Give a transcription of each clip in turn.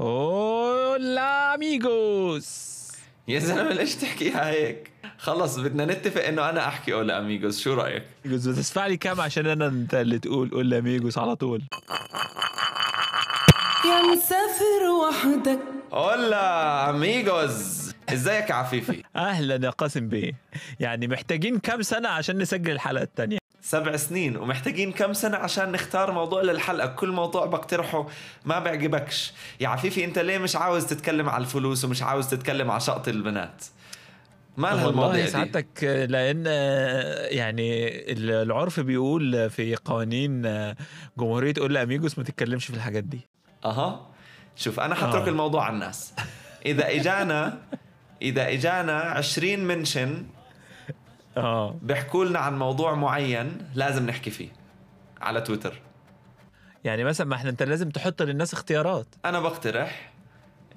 هولا اميغوس يا زلمة ليش تحكيها هيك؟ خلص بدنا نتفق إنه أنا أحكي اولا اميغوس شو رأيك؟ بس تدفع لي كم عشان أنا أنت اللي تقول. قول اميغوس على طول. يا مسافر وحدك. اولا اميغوس إزيك يا عفيفي؟ أهلا يا قاسم بيه. يعني محتاجين كم سنة عشان نسجل الحلقة الثانية سبع سنين ومحتاجين كم سنة عشان نختار موضوع للحلقة. كل موضوع بقترحه ما بيعجبكش. يا عفيفي انت ليه مش عاوز تتكلم على الفلوس ومش عاوز تتكلم على شقط البنات؟ ما والله سعادتك لأن يعني العرف بيقول في قوانين جمهورية قول اميجوس ما تتكلمش في الحاجات دي. أها. شوف أنا حترك آه. الموضوع على الناس. إذا إجانا إذا إجانا 20 منشن آه. بيحكوا لنا عن موضوع معين لازم نحكي فيه على تويتر. يعني مثلا ما إحنا انت لازم تحط للناس اختيارات. أنا بقترح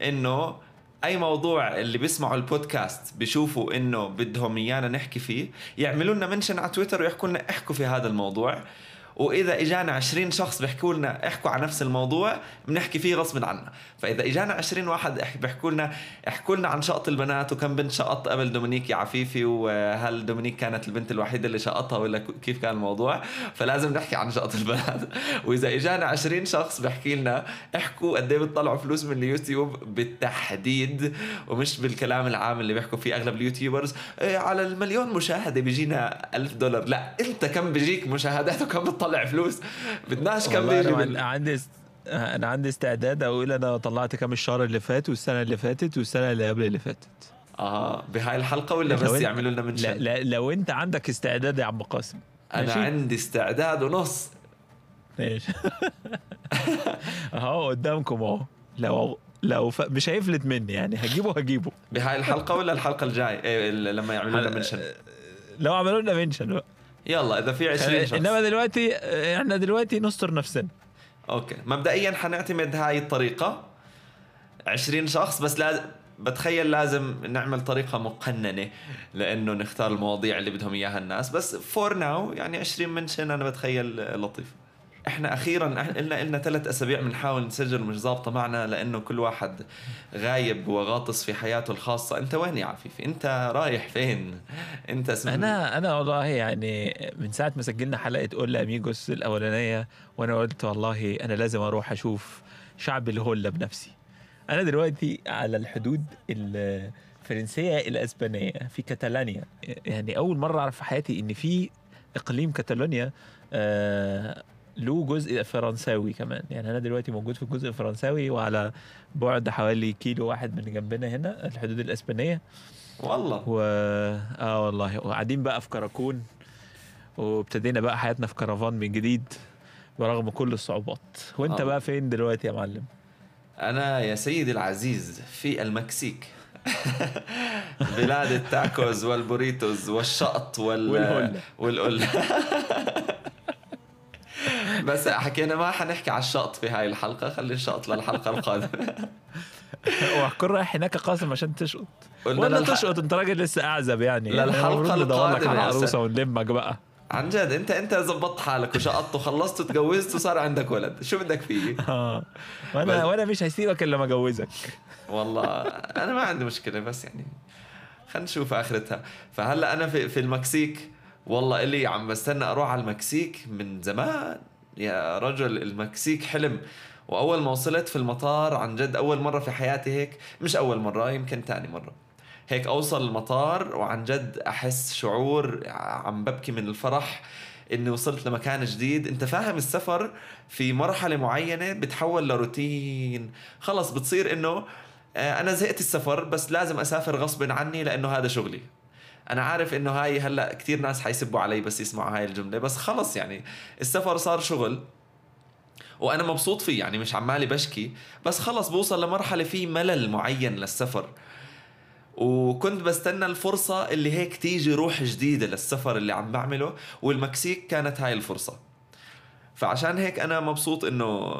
إنه أي موضوع اللي بيسمعوا البودكاست بيشوفوا إنه بدهم إيانا نحكي فيه يعملوا لنا mention على تويتر ويحكوا لنا احكوا في هذا الموضوع. وإذا إجانا 20 شخص بيحكوا لنا احكوا عن نفس الموضوع بنحكي فيه غصب عنا فإذا إجانا 20 واحد بيحكوا لنا احكوا لنا عن شقط البنات وكم بنت شقط قبل دومينيك يا عفيفي وهل دومينيك كانت البنت الوحيدة اللي شقطها ولا كيف كان الموضوع؟ فلازم نحكي عن شقط البنات. وإذا إجانا 20 شخص بيحكي لنا احكوا قد إيه بتطلعوا فلوس من اليوتيوب بالتحديد ومش بالكلام العام اللي بيحكوا فيه أغلب اليوتيوبرز. إيه على المليون مشاهدة بيجينا ألف دولار. لا أنت كم بيجيك مشاهدات وكم بتطلع فلوس. بدناش كم أنا بال... عندي. أنا عندي استعداد أقول أنا طلعت كام الشهر اللي فات والسنة اللي فاتت والسنة اللي قبل اللي فاتت. آه بهاي الحلقة ولا بس يعملوا لنا لا, mention لا لو أنت عندك استعداد يا عم قاسم. أنا ماشي؟ عندي استعداد ونص. ماشي. أهو قدامكم أهو. لو لو ف... مش هيفلت مني يعني. هجيبه هجيبه. بهاي الحلقة ولا الحلقة الجاي؟ إيه لما يعملوا لنا mention لو عملوا لنا mention بقى. يلا إذا في 20 شخص. إنما دلوقتي إحنا دلوقتي نستر نفسنا. okay. مبدئيا حنعتمد هاي الطريقة. 20 شخص بس لازم بتخيل لازم نعمل طريقة مقننة لأنه نختار المواضيع اللي بدهم إياها الناس. بس for now يعني 20 mention أنا بتخيل لطيف. إحنا أخيرا إحنا قلنا لنا ثلاث أسابيع بنحاول نسجل ومش ظابطة معنا لأنه كل واحد غايب وغاطس في حياته الخاصة. أنت وين يا عفيفي؟ أنت رايح فين؟ أنت اسم أنا أنا والله يعني من ساعة ما سجلنا حلقة قول اميجوس الأولانية وأنا قلت والله أنا لازم أروح أشوف شعب الهولا بنفسي. أنا دلوقتي على الحدود الفرنسية الإسبانية في كاتالانيا. يعني أول مرة أعرف في حياتي إن في إقليم كاتالونيا آه له جزء فرنساوي كمان. يعني أنا دلوقتي موجود في الجزء الفرنساوي وعلى بعد حوالي كيلو واحد من جنبنا هنا الحدود الإسبانية. والله. و آه والله. وقاعدين بقى في كراكون وابتدينا بقى حياتنا في كرفان من جديد برغم كل الصعوبات. وأنت آه. بقى فين دلوقتي يا معلم؟ أنا يا سيدي العزيز في المكسيك. بلاد ال tacos وال burritos والشقط وال والهلة. والقلة بس حكينا ما حنحكي على الشقط في هاي الحلقة خلي الشقط للحلقة القادمة. وهتكون رايح هناك قاسم عشان تشقط. ولا للح- تشقط انت راجل لسه أعزب يعني. ندور لك القادمة على عروسة. ونلمك بقى. عن جد انت انت زبطت حالك وشقطت وخلصت وتجوزت وصار عندك ولد. شو بدك فيه؟ آه. وأنا بس- وأنا مش هسيبك إلا ما أجوزك. والله أنا ما عندي مشكلة بس يعني خلينا نشوف آخرتها. فهلأ أنا في في المكسيك والله إلي عم بستنى أروح على المكسيك من زمان. يا رجل المكسيك حلم. وأول ما وصلت في المطار عن جد أول مرة في حياتي هيك مش أول مرة يمكن تاني مرة. هيك أوصل المطار وعن جد أحس شعور عم ببكي من الفرح إني وصلت لمكان جديد. أنت فاهم السفر في مرحلة معينة بتحول لروتين. خلص بتصير إنه آه، أنا زهقت السفر بس لازم أسافر غصب عني لأنه هذا شغلي. أنا عارف إنه هاي هلأ كثير ناس حيسبوا علي بس يسمعوا هاي الجملة بس خلص يعني السفر صار شغل وأنا مبسوط فيه يعني مش عمالي بشكي بس خلص بوصل لمرحلة في ملل معين للسفر. وكنت بستنى الفرصة اللي هيك تيجي روح جديدة للسفر اللي عم بعمله والمكسيك كانت هاي الفرصة. فعشان هيك أنا مبسوط إنه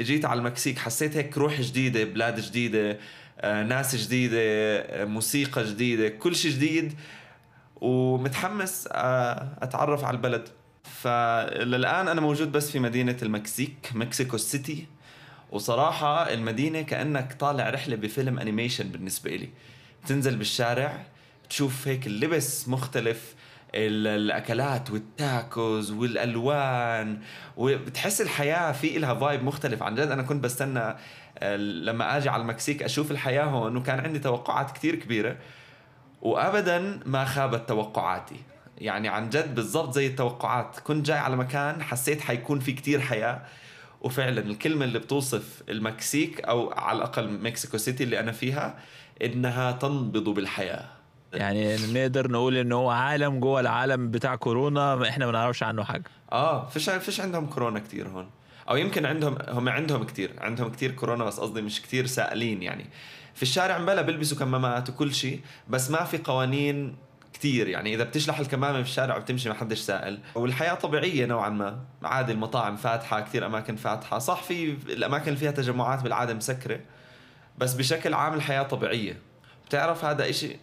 إجيت على المكسيك حسيت هيك روح جديدة بلاد جديدة ناس جديدة آه، موسيقى جديدة كل شيء جديد ومتحمس آه، أتعرف على البلد. فللآن أنا موجود بس في مدينة المكسيك مكسيكو سيتي. وصراحة المدينة كأنك طالع رحلة بفيلم animation بالنسبة إلي. بتنزل بالشارع تشوف هيك اللبس مختلف ال- الأكلات والتاكوز والألوان وبتحس الحياة في إلها vibe مختلف. عن جد أنا كنت بستنى آه، لما أجي على المكسيك أشوف الحياة هون وكان عندي توقعات كتير كبيرة وابدا ما خابت توقعاتي. يعني عن جد بالضبط زي التوقعات. كنت جاي على مكان حسيت حيكون في كتير حياة وفعلا الكلمة اللي بتوصف المكسيك أو على الأقل مكسيكو سيتي اللي أنا فيها إنها تنبض بالحياة. يعني نقدر نقول ان هو عالم جوه العالم بتاع كورونا إحنا ما نعرفش عنه حاجة. آه فيش فيش عندهم كورونا كتير هون. أو يمكن عندهم هم عندهم كتير عندهم كتير كورونا بس قصدي مش كتير سائلين يعني. في الشارع مبلا بيلبسوا كمامات وكل شيء بس ما في قوانين كتير يعني. إذا بتشلح الكمامة في الشارع وبتمشي ما حدش سائل. والحياة طبيعية نوعا ما. عادي المطاعم فاتحة كتير أماكن فاتحة. صح في الأماكن اللي فيها تجمعات بالعادة مسكرة بس بشكل عام الحياة طبيعية. بتعرف هذا إشي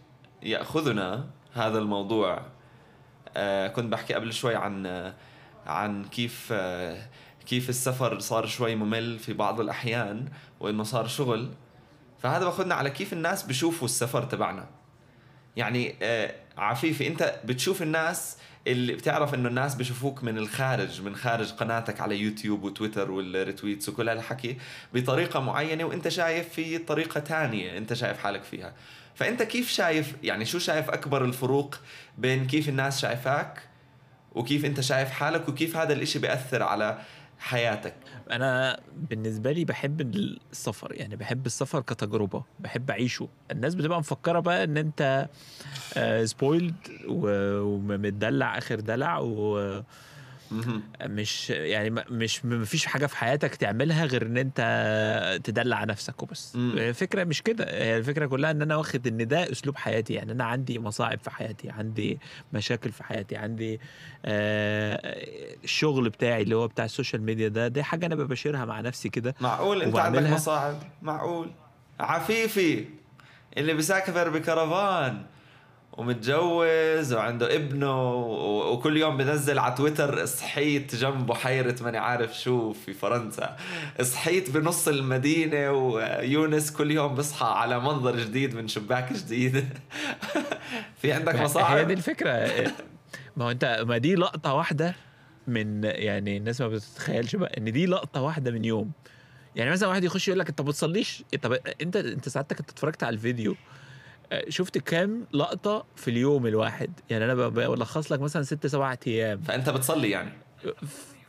يأخذنا؟ هذا الموضوع. آه كنت بحكي قبل شوي عن آه عن كيف آه كيف السفر صار شوي ممل في بعض الأحيان وإنه صار شغل. فهذا باخذنا على كيف الناس بشوفوا السفر تبعنا. يعني آه عفيفي أنت بتشوف الناس اللي بتعرف إنه الناس بشوفوك من الخارج من خارج قناتك على يوتيوب وتويتر وال retweets وكل هالحكي بطريقة معينة وأنت شايف في طريقة تانية أنت شايف حالك فيها. فأنت كيف شايف يعني شو شايف أكبر الفروق بين كيف الناس شايفاك وكيف أنت شايف حالك وكيف هذا الإشي بيأثر على حياتك أنا بالنسبة لي بحب السفر يعني بحب السفر كتجربة بحب أعيشه الناس بتبقى مفكرة بقى إن أنت سبويلد ومتدلع آخر دلع و. مش يعني مش ما فيش حاجة في حياتك تعملها غير إن أنت تدلع نفسك وبس. الفكرة مش كده. هي الفكرة كلها إن أنا واخد إن ده أسلوب حياتي يعني أنا عندي مصاعب في حياتي عندي مشاكل في حياتي عندي آه الشغل بتاعي اللي هو بتاع ال social media ده دي حاجة أنا ببشرها مع نفسي كده معقول أنت عندك. مصاعب؟ معقول. عفيفي اللي بيسافر بكرفان. ومتجوز وعنده ابنه وكل يوم بنزل على تويتر صحيت جنب بحيرة ماني عارف شو في فرنسا. صحيت بنص المدينة ويونس كل يوم بصحى على منظر جديد من شباك جديد. في عندك هي دي مصاعب الفكرة. ما هو انت ما دي لقطة واحدة من يعني الناس ما بتتخيلش بقى ان دي لقطة واحدة من يوم. يعني مثلا واحد يخش يقول لك انت ما بتصليش طب أنت أنت ساعتك أنت اتفرجت على الفيديو. شفت كام لقطة في اليوم الواحد؟ يعني أنا بلخص لك مثلا ست سبع أيام. فأنت بتصلي يعني؟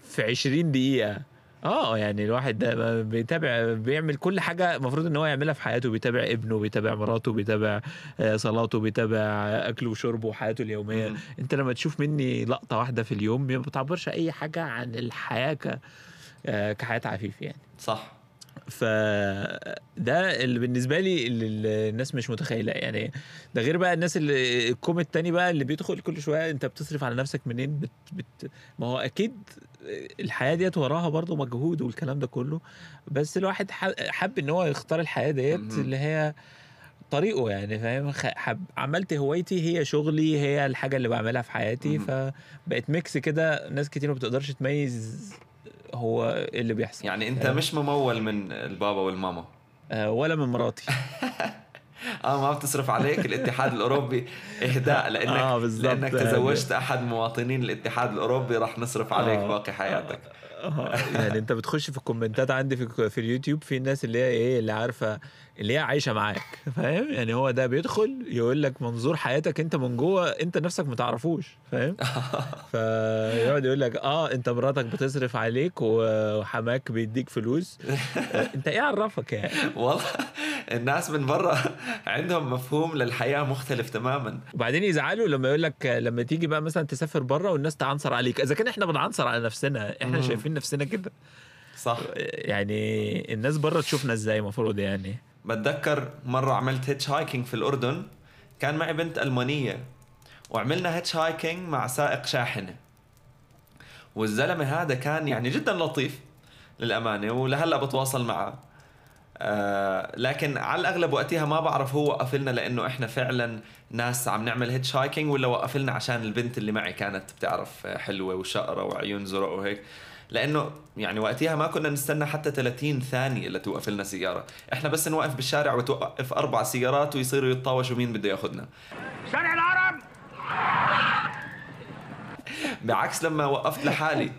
في 20 دقيقة. آه يعني الواحد ده بيتابع بيعمل كل حاجة المفروض إن هو يعملها في حياته. بيتابع ابنه بيتابع مراته بيتابع آه، صلاته بيتابع أكله وشربه وحياته اليومية. أنت لما تشوف مني لقطة واحدة في اليوم ما بتعبرش أي حاجة عن الحياة آه، كحياة عفيف يعني. صح. فده اللي بالنسبة لي اللي الناس مش متخيلة. يعني ده غير بقى الناس اللي الكوم التاني بقى اللي بيدخل كل شوية انت بتصرف على نفسك منين؟ بت بت ما هو أكيد الحياة ديت وراها برضو مجهود والكلام ده كله. بس الواحد حب إن هو يختار الحياة ديت. اللي هي طريقه يعني فاهم؟ حب عملت هوايتي هي شغلي هي الحاجة اللي بعملها في حياتي. فبقت mix كده ناس كتير ما بتقدرش تميز هو إيه اللي بيحصل يعني أنت آه. مش ممول من البابا والماما آه، ولا من مراتي آه ما بتصرف عليك الاتحاد الأوروبي إهداء لانك آه،. لانك تزوجت أحد مواطنين الاتحاد الأوروبي راح نصرف عليك آه. باقي حياتك آه، يعني انت بتخش في الكومنتات عندي في في اليوتيوب في الناس اللي هي إيه اللي عارفة اللي هي عايشة معاك فاهم؟ يعني هو ده بيدخل يقول لك منظور حياتك انت من جوه انت نفسك ما تعرفوش فاهم؟ فيقعد يقول لك آه انت مراتك بتصرف عليك وحماك بيديك فلوس. آه، انت إيه عرفك يعني؟ والله. الناس من برا عندهم مفهوم للحياة مختلف تماما. وبعدين يزعلوا لما يقول لك لما تيجي بقى مثلا تسافر بره والناس تعنصر عليك. إذا كان إحنا بنعنصر على نفسنا إحنا مم. شايفين نفسنا كده. صح. يعني الناس بره تشوفنا إزاي المفروض يعني؟ بتذكر مرة عملت هيتش هايكينج في الأردن؟ كان معي بنت ألمانية. وعملنا hitchhiking مع سائق شاحنة. والزلمة هذا كان يعني جدا لطيف للأمانة ولهلأ بتواصل معه. آه لكن على الأغلب وقتها ما بعرف هو وقف لنا لأنه إحنا فعلا ناس عم نعمل hitchhiking ولا وقف لنا عشان البنت اللي معي كانت بتعرف حلوة وشقرة وعيون زرق وهيك. لأنه يعني وقتها ما كنا نستنى حتى 30 ثانية لتوقف لنا سيارة. إحنا بس نوقف بالشارع وتوقف أربع سيارات ويصيروا يتطاوشوا مين بده ياخذنا شارع العرب! بعكس لما وقفت لحالي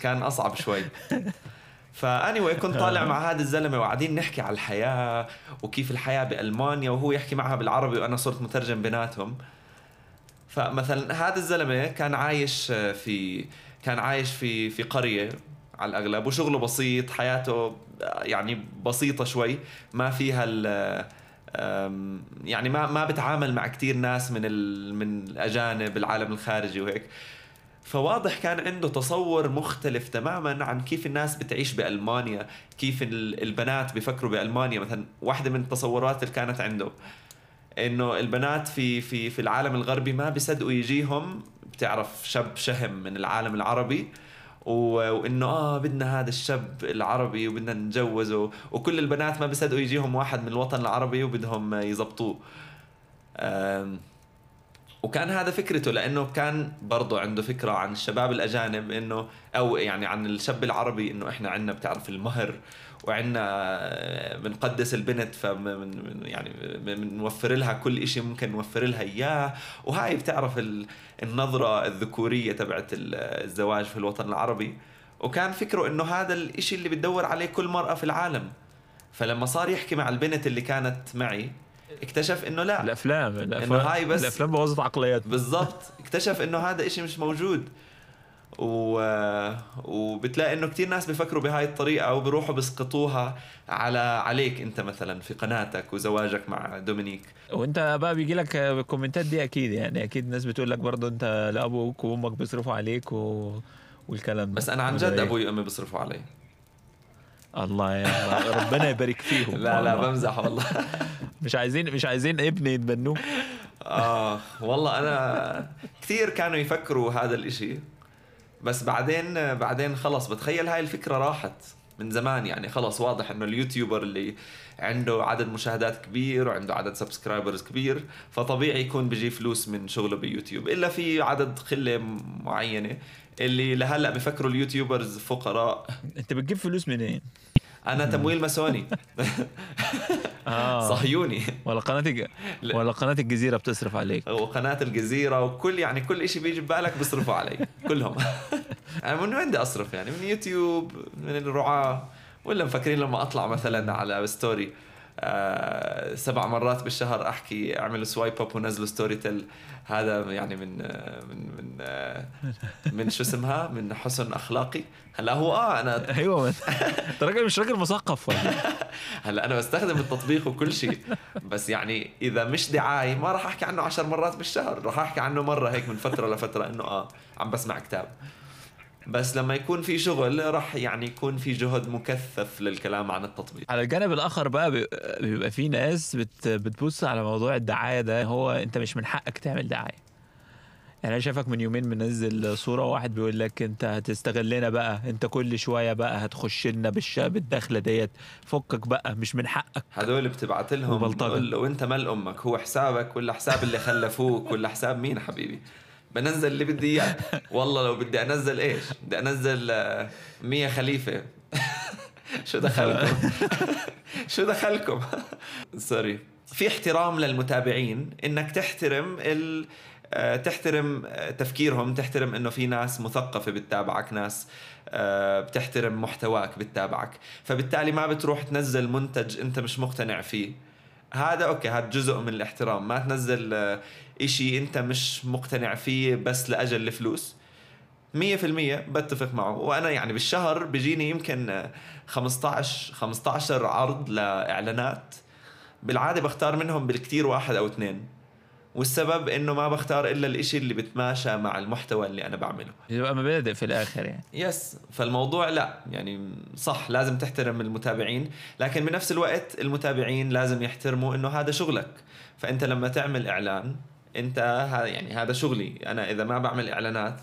كان أصعب شوي. فاني كنت طالع مع هذا الزلمة وقاعدين نحكي على الحياة وكيف الحياة بألمانيا وهو يحكي معها بالعربي وأنا صرت مترجم بيناتهم. فمثلا هذا الزلمة كان عايش في كان عايش في في قرية على الأغلب وشغله بسيط حياته يعني بسيطة شوي ما فيها يعني ما ما بتعامل مع كتير ناس من ال من الأجانب العالم الخارجي وهيك. فواضح كان عنده تصور مختلف تماما عن كيف الناس بتعيش بألمانيا كيف ال- البنات بيفكروا بألمانيا مثلا واحدة من التصورات اللي كانت عنده إنه البنات في في في العالم الغربي ما بيصدقوا يجيهم بتعرف شاب شهم من العالم العربي وإنه آه بدنا هذا الشاب العربي وبدنا نتجوزه وكل البنات ما بيصدقوا يجيهم واحد من الوطن العربي وبدهم يزبطوه. وكان هذا فكرته لأنه كان برضه عنده فكرة عن الشباب الأجانب إنه أو يعني عن الشاب العربي إنه إحنا عندنا بتعرف المهر وعندنا بنقدس البنت فمن يعني بنوفر لها كل شيء ممكن نوفر لها إياه. وهاي بتعرف ال- النظرة الذكورية تبعت ال- الزواج في الوطن العربي. وكان فكره إنه هذا الإشي اللي بتدور عليه كل مرأة في العالم. فلما صار يحكي مع البنت اللي كانت معي اكتشف إنه لا. الأفلام الأفلام هاي بس- الأفلام بوظت عقليات. بالضبط. اكتشف إنه هذا إشي مش موجود. و... وبتلاقي إنه كتير ناس بيفكروا بهاي الطريقة وبيروحوا بيسقطوها على عليك أنت مثلا في قناتك وزواجك مع دومينيك. وأنت بقى بيجي لك الكومنتات دي أكيد يعني. أكيد الناس بتقول لك برضه أنت لا أبوك وأمك بيصرفوا عليك و... والكلام ده. بس أنا عن جد إيه؟ أبوي وأمي بيصرفوا علي. الله يا ربنا يبارك فيهم. لا لا. بمزح والله. مش عايزين مش عايزين ابن يتبنوه. آه والله أنا كثير كانوا يفكروا هذا الإشي. بس بعدين بعدين خلص بتخيل هاي الفكرة راحت من زمان. يعني خلص واضح إنه ال YouTuber اللي عنده عدد مشاهدات كبير وعنده عدد subscribers كبير فطبيعي يكون بيجي فلوس من شغله بيوتيوب إلا في عدد قله معينة اللي لهلأ بفكروا ال YouTubers فقراء. أنت بتجيب فلوس منين؟ أنا تمويل ماسوني. آه. صهيوني. ولا قناة. ولا قناة الجزيرة بتصرف عليك. وقناة الجزيرة وكل يعني كل إشي بيجي ببالك بيصرفوا علي. كلهم. أنا من وين بدي أصرف يعني؟ من يوتيوب من الرعاة ولا مفكرين لما أطلع مثلا على story آه سبع مرات بالشهر أحكي اعملوا swipe up ونزلوا Storytel هذا يعني من من من من شو اسمها؟ من حسن أخلاقي. هلا هو آه أنا أيوه أنت راجل مش راجل مثقف ولا؟ هلا أنا بستخدم التطبيق وكل شيء. بس يعني إذا مش دعاية ما راح أحكي عنه عشر مرات بالشهر راح أحكي عنه مرة هيك من فترة لفترة إنه آه عم بسمع كتاب. بس لما يكون في شغل راح يعني يكون في جهد مكثف للكلام عن التطبيق. على الجانب الآخر بقى بي- بيبقى في ناس بت بتبص على موضوع الدعاية ده هو أنت مش من حقك تعمل دعاية. يعني أنا شايفك من يومين منزل صورة واحد بيقول لك أنت هتستغلنا بقى أنت كل شوية بقى هتخش لنا بالدخلة ديت. فكك بقى مش من حقك. هدول بتبعت لهم وانت مال أمك هو حسابك ولا حساب اللي خلفوك ولا حساب مين حبيبي؟ بنزل اللي بدي إياه. والله لو بدي أنزل إيش؟ بدي أنزل آه، مية خليفة. شو دخلكم؟ شو دخلكم؟ سوري في احترام للمتابعين إنك تحترم ال آه، تحترم آه، تفكيرهم تحترم إنه في ناس مثقفة بتتابعك ناس بتحترم محتواك بتتابعك. فبالتالي ما بتروح تنزل منتج أنت مش مقتنع فيه. هذا okay هذا جزء من الاحترام. ما تنزل إشي أنت مش مقتنع فيه بس لأجل الفلوس. مية في المية بتفق معه. وأنا يعني بالشهر بيجيني يمكن آه، 15 15 عرض لإعلانات. بالعادة بختار منهم بالكتير واحد أو اثنين. والسبب إنه ما بختار إلا الإشي اللي بتماشى مع المحتوى اللي أنا بعمله. بيبقى مبادئ في الآخر يعني. yes فالموضوع لا يعني صح لازم تحترم المتابعين. لكن بنفس الوقت المتابعين لازم يحترموا إنه هذا شغلك. فأنت لما تعمل إعلان انت يعني هذا شغلي أنا اذا ما بعمل اعلانات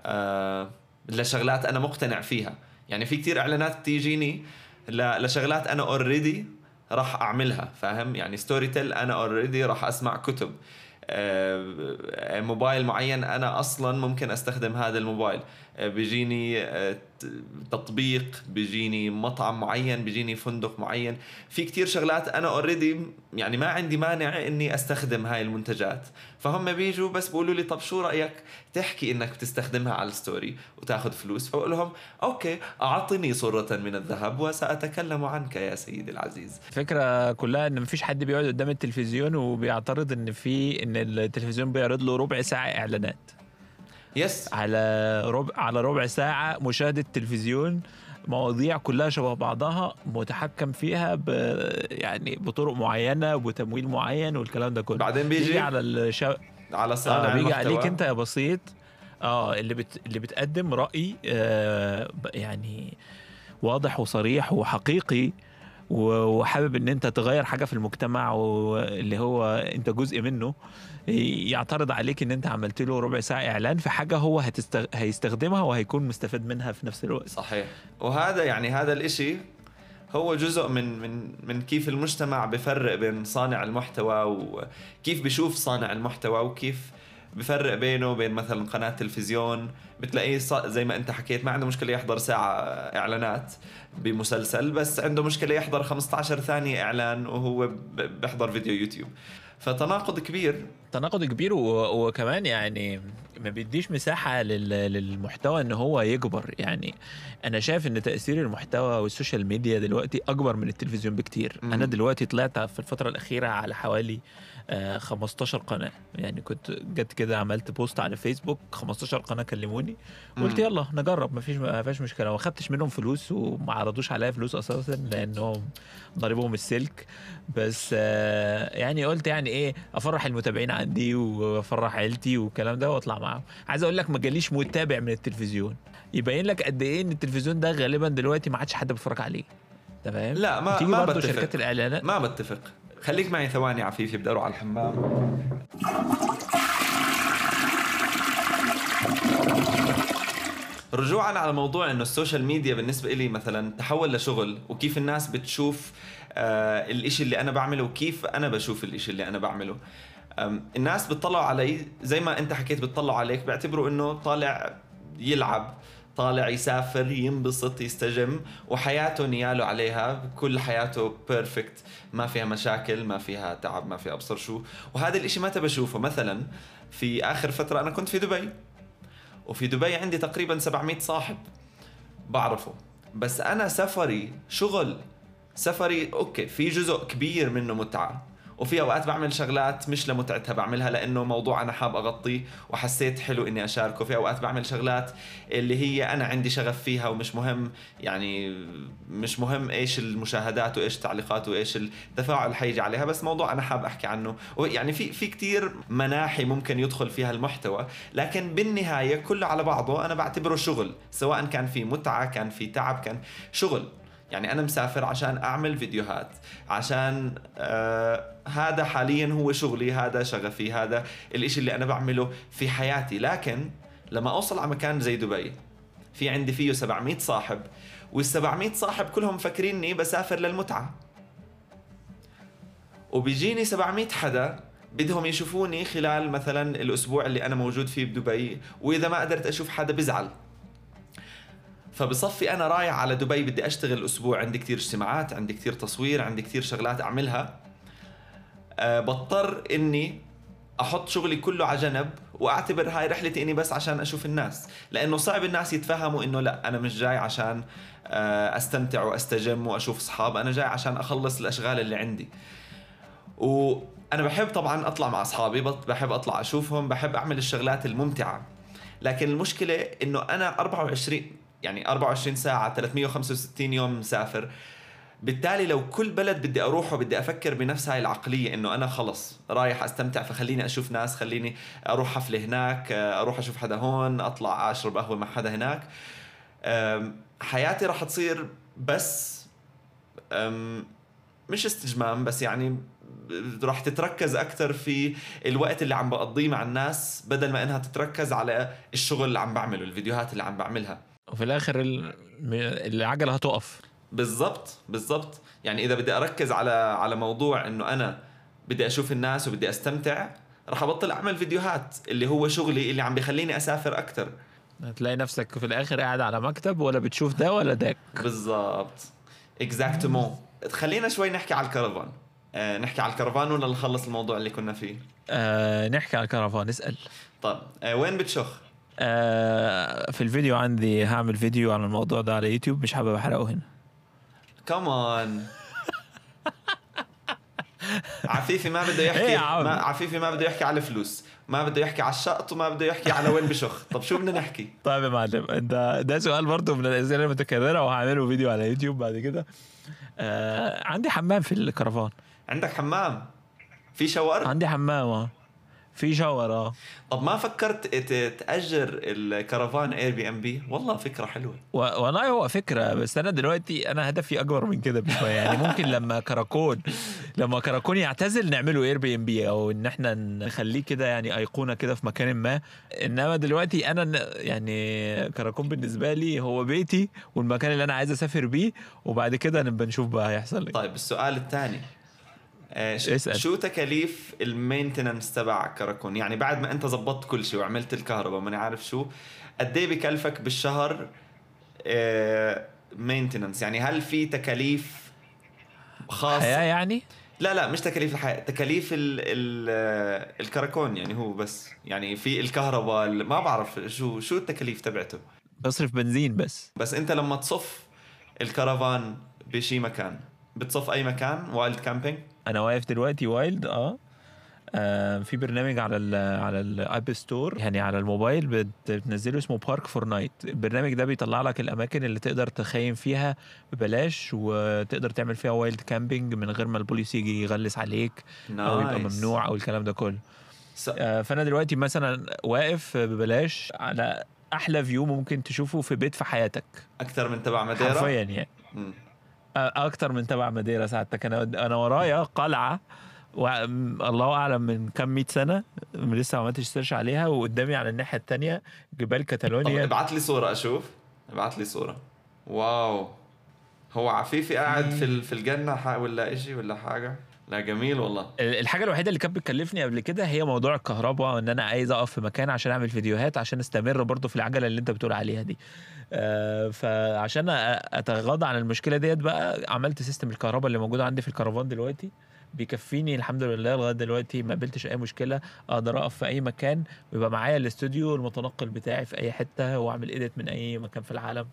آه لشغلات أنا مقتنع فيها يعني في كتير اعلانات بتيجيني ل- لشغلات أنا already راح اعملها فاهم يعني Storytel أنا already راح اسمع كتب آه، موبايل معين أنا أصلا ممكن استخدم هذا الموبايل آه، بيجيني آه، تطبيق بيجيني مطعم معين بيجيني فندق معين. في كتير شغلات أنا already يعني ما عندي مانع إني أستخدم هاي المنتجات. فهم بيجوا بس بيقولوا لي طب شو رأيك تحكي إنك بتستخدمها على ال story وتاخذ فلوس؟ فاقول لهم okay أعطني صرة من الذهب وسأتكلم عنك يا سيدي العزيز. الفكرة كلها إن مفيش حد بيقعد قدام التلفزيون وبيعترض إن في إن التلفزيون بيعرض له ربع ساعة إعلانات. يس على ربع على ربع ساعة مشاهدة تلفزيون مواضيع كلها شبه بعضها متحكم فيها ب يعني بطرق معينة وتمويل معين والكلام ده كله. بعدين بيجي بيجي على الشا... على صانع آه بيجي المحتوى. عليك انت يا بسيط. آه اللي بت... اللي بتقدم رأي آه يعني واضح وصريح وحقيقي وحابب إن أنت تغير حاجة في المجتمع واللي هو أنت جزء منه يعترض عليك إن أنت عملت له ربع ساعة إعلان في حاجة هو هتستغ... هيستخدمها وهيكون مستفاد منها في نفس الوقت. صحيح. وهذا يعني هذا الإشي هو جزء من من من كيف المجتمع بفرق بين صانع المحتوى وكيف بشوف صانع المحتوى وكيف بفرق بينه وبين مثلا قناة تلفزيون بتلاقيه زي ما أنت حكيت ما عنده مشكلة يحضر ساعة إعلانات بمسلسل بس عنده مشكلة يحضر 15 ثانية إعلان وهو ب- بيحضر فيديو يوتيوب فتناقض كبير تناقض كبير. وكمان يعني ما بيديش مساحة لل... للمحتوى إن هو يكبر يعني أنا شايف إن تأثير المحتوى وال social media دلوقتي أكبر من التلفزيون بكتير. أنا دلوقتي طلعت في الفترة الأخيرة على حوالي 15 قناة. يعني كنت جت كده عملت post على فيسبوك 15 قناة كلموني. قلت. يلا نجرب مفيش ما فيش مشكلة. ما خدتش منهم فلوس وما عرضوش عليا فلوس أساسا لأنهم ضاربهم السلك. بس آه، يعني قلت يعني إيه أفرح المتابعين عندي وأفرح عيلتي والكلام ده وأطلع معاهم. عايز أقول لك ما جاليش متابع من التلفزيون. يبين لك قد إيه إن التلفزيون ده غالبا دلوقتي ما عادش حد بيتفرج عليه. انت فاهم لا، ما- ما بتفق. شركات الإعلانات. ما بتفق. خليك معي ثواني عفيفي بدي أروح على الحمام. رجوعا على موضوع إنه ال social media بالنسبة لي مثلا تحول لشغل وكيف الناس بتشوف آه الإشي اللي أنا بعمله وكيف أنا بشوف الإشي اللي أنا بعمله. الناس بتطلعوا علي زي ما أنت حكيت بتطلعوا عليك بيعتبروا إنه طالع يلعب. طالع يسافر ينبسط يستجم وحياته نياله عليها. كل حياته بيرفكت ما فيها مشاكل ما فيها تعب ما فيها أبصر شو. وهذا الإشي متى بشوفه مثلا في آخر فترة أنا كنت في دبي وفي دبي عندي تقريبا 700 صاحب بعرفه. بس أنا سفري شغل سفري okay في جزء كبير منه متعة. وفي أوقات بعمل شغلات مش لمتعتها بعملها لأنه موضوع أنا حاب أغطيه وحسيت حلو إني أشاركه. في أوقات بعمل شغلات اللي هي أنا عندي شغف فيها ومش مهم يعني مش مهم إيش المشاهدات وإيش التعليقات وإيش التفاعل اللي حيجي عليها بس موضوع أنا حاب أحكي عنه. يعني في في كثير مناحي ممكن يدخل فيها المحتوى لكن بالنهاية كله على بعضه أنا بعتبره شغل سواء كان في متعة كان في تعب كان شغل. يعني أنا مسافر عشان أعمل فيديوهات عشان آه هذا حاليا هو شغلي هذا شغفي هذا الإشي اللي أنا بعمله في حياتي. لكن لما أوصل على مكان زي دبي في عندي فيه 700 صاحب وال 700 صاحب كلهم فاكريني بسافر للمتعة. وبيجيني 700 حدا بدهم يشوفوني خلال مثلا الأسبوع اللي أنا موجود فيه بدبي وإذا ما قدرت أشوف حدا بزعل. فبصفي أنا رايح على دبي بدي أشتغل أسبوع عندي كتير اجتماعات عندي كتير تصوير عندي كتير شغلات أعملها. أه بضطر إني أحط شغلي كله على جنب وأعتبر هاي رحلتي إني بس عشان أشوف الناس. لأنه صعب الناس يتفهموا إنه لأ أنا مش جاي عشان آه، أستمتع وأستجم وأشوف أصحاب أنا جاي عشان أخلص الأشغال اللي عندي. وأنا بحب طبعا أطلع مع أصحابي بحب أطلع أشوفهم بحب أعمل الشغلات الممتعة. لكن المشكلة إنه أنا 24 يعني 24 ساعة 365 يوم مسافر. بالتالي لو كل بلد بدي اروحه بدي أفكر بنفس هاي العقلية إنه أنا خلص رايح أستمتع فخليني أشوف ناس خليني أروح حفلة هناك أروح أشوف حدا هون أطلع أشرب قهوة مع حدا هناك. حياتي راح تصير بس مش استجمام بس يعني راح تتركز أكثر في الوقت اللي عم بقضيه مع الناس بدل ما إنها تتركز على الشغل اللي عم بعمله الفيديوهات اللي عم بعملها. وفي الآخر ال- العجلة هتقف. بالضبط بالضبط. يعني إذا بدي أركز على على موضوع إنه أنا بدي أشوف الناس وبدي أستمتع راح أبطل أعمل فيديوهات اللي هو شغلي اللي عم بيخليني أسافر أكثر هتلاقي نفسك في الآخر قاعد على مكتب ولا بتشوف ده ولا داك بالضبط. exactement خلينا شوي نحكي على الكرفان. آه نحكي على الكرفان ولا نخلص الموضوع اللي كنا فيه؟ آه نحكي على الكرفان اسأل. طيب. آه وين بتشخ؟ في الفيديو عندي هعمل فيديو عن الموضوع ده على يوتيوب مش حابب أحرقه هنا. كمان عفيفي ما بده إيه يحكي عم؟ ما عفيفي ما بده يحكي على الفلوس. ما بده يحكي على الشقط وما بده يحكي على وين بشخ. طب شو بدنا نحكي؟ طيب يا معلم انت ده سؤال برضه من الأسئلة المتكررة وهعمله فيديو على يوتيوب بعد كده. آه عندي حمام في الكرفان. عندك حمام؟ في shower عندي حمام آه. في shower آه طب ما فكرت ت- تأجر الكرفان Airbnb والله فكرة حلوة. و- والله هو فكرة بس أنا دلوقتي أنا هدفي أكبر من كده بشوية. يعني ممكن لما كراكون لما كراكون يعتزل نعمله Airbnb أو إن إحنا نخليه كده يعني أيقونة كده في مكان ما. إنما دلوقتي أنا يعني كراكون بالنسبة لي هو بيتي والمكان اللي أنا عايز أسافر بيه وبعد كده نبقى نشوف بقى هيحصل إيه. طيب السؤال الثاني. اسأل. شو تكاليف ال maintenance تبع كراكون؟ يعني بعد ما انت زبطت كل شيء وعملت الكهرباء ماني عارف شو قد إيه بكلفك بالشهر maintenance يعني هل في تكاليف خاصة؟ حياة يعني؟ لا لا مش تكاليف الحياة تكاليف ال ال آه، الكراكون يعني هو بس. يعني في الكهرباء ال- ما بعرف شو شو التكاليف تبعته. بصرف بنزين بس. بس انت لما تصف الكرفان بشي مكان بتصف أي مكان wild camping أنا واقف دلوقتي wild آه. في برنامج على ال على ال App Store يعني على الموبايل بت- بتنزله اسمه Park4Night البرنامج ده بيطلع لك الأماكن اللي تقدر تخيم فيها ببلاش وتقدر تعمل فيها wild camping من غير ما البوليس يجي يغلس عليك أو يبقى nice. ممنوع أو الكلام ده كله. س... آه، فأنا دلوقتي مثلا واقف ببلاش على أحلى فيو ممكن تشوفه في بيت في حياتك. أكثر من تبع ماديرا؟ حرفيا يعني. أكتر من تبع ماديرا ساعتك أنا أنا ورايا قلعة و... الله أعلم من كم 100 سنة لسه ما عملتش search عليها وقدامي على الناحية الثانية جبال طب كاتالونيا ابعت لي صورة أشوف. ابعت لي صورة. واو. هو عفيفي قاعد في في الجنة ح- ولا إشي ولا حاجة؟ لا جميل والله. الحاجة الوحيدة اللي كانت بتكلفني قبل كده هي موضوع الكهرباء وإن أنا عايز أقف في مكان عشان أعمل فيديوهات عشان أستمر برضو في العجلة اللي أنت بتقول عليها دي. فعشان أ- أتغاضى عن المشكلة ديت بقى عملت system الكهرباء اللي موجود عندي في الكرفان دلوقتي بيكفيني الحمد لله لغاية دلوقتي ما قابلتش أي مشكلة أقدر أقف في أي مكان ويبقى معايا الاستوديو المتنقل بتاعي في أي حتة وأعمل edit من أي مكان في العالم.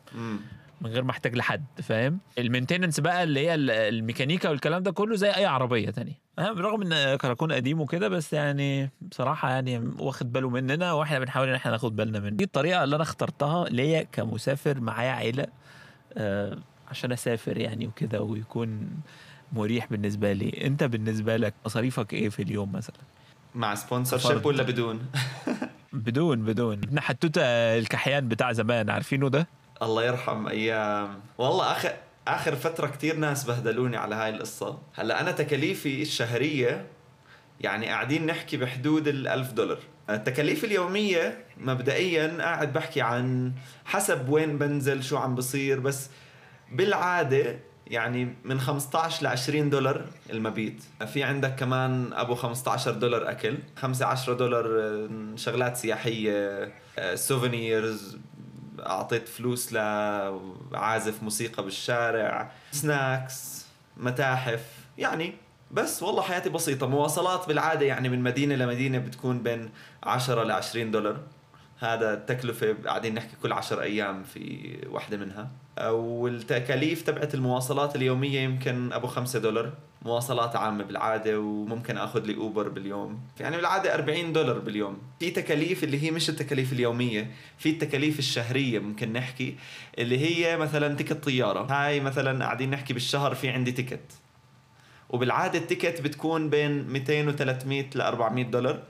من غير ما احتاج لحد فاهم؟ ال maintenance بقى اللي هي ال- الميكانيكا والكلام ده كله زي أي عربية تانية. أه، بالرغم إن كراكون قديم وكده بس يعني بصراحة يعني واخد باله مننا وإحنا بنحاول إن إحنا ناخد بالنا منه. دي الطريقة اللي أنا اخترتها ليا كمسافر معايا عيلة آه عشان أسافر يعني وكده ويكون مريح بالنسبة لي. أنت بالنسبة لك مصاريفك إيه في اليوم مثلا؟ مع sponsorship ولا بدون؟ بدون بدون. ابن حتوتة الكحيان بتاع زمان عارفينه ده؟ الله يرحم أيام. والله اخر آخر فترة كتير ناس بهدلوني على هاي القصة. هلأ أنا تكاليفي الشهرية يعني قاعدين نحكي بحدود الألف دولار. التكاليف اليومية مبدئيا قاعد بحكي عن حسب وين بنزل شو عم بصير بس بالعادة يعني من 15 ل 20 دولار المبيت. في عندك كمان أبو 15 دولار أكل 5 10 دولار آه، شغلات سياحية souvenirs أعطيت فلوس لعازف موسيقى بالشارع سناكس متاحف يعني بس والله حياتي بسيطة مواصلات بالعادة يعني من مدينة لمدينة بتكون بين 10 ل 20 دولار. هذا التكلفة قاعدين نحكي كل 10 أيام في واحدة منها. والتكاليف تبعت المواصلات اليومية يمكن أبو 5 دولار. مواصلات عامة بالعادة وممكن أخذ لي أوبر باليوم. يعني بالعادة 40 دولار باليوم. في تكاليف اللي هي مش التكاليف اليومية في التكاليف الشهرية ممكن نحكي اللي هي مثلا ticket طيارة. هاي مثلا قاعدين نحكي بالشهر في عندي ticket وبالعادة ال ticket بتكون بين 200 و 300 ل 400 دولار.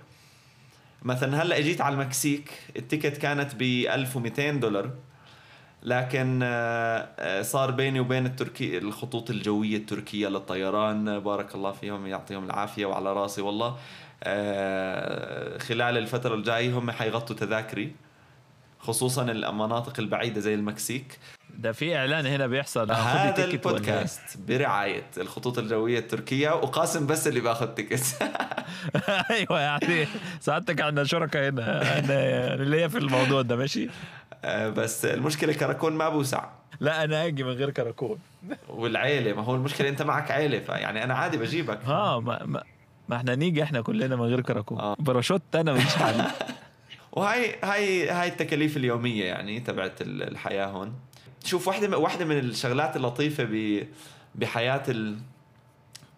مثلا هلأ إجيت على المكسيك ال ticket كانت ب 1200 دولار لكن آه، آه، صار بيني وبين التركي الخطوط الجوية التركية للطيران بارك الله فيهم يعطيهم العافية وعلى راسي والله آه، خلال الفترة الجاية هم حيغطوا تذاكري خصوصا المناطق البعيدة زي المكسيك. ده في إعلان هنا بيحصل. خد هذا إيه؟ البودكاست برعاية الخطوط الجوية التركية وقاسم بس اللي باخذ تيكت. أيوه يعني سعادتك عندنا شركاء هنا أنا اللي هي في الموضوع ده ماشي؟ آه، بس المشكلة كراكون ما بوسع. لا أنا آجي من غير كراكون. والعيلة ما هو المشكلة أنت معك عيلة فيعني أنا عادي بجيبك. ها ما, ما, ما إحنا نيجي إحنا كلنا من غير كراكون. آه. باراشوت أنا مش عارف وهاي هاي هاي التكاليف اليومية يعني تبعت ال- الحياة هون. شوف واحدة واحدة من الشغلات اللطيفة ب بحياة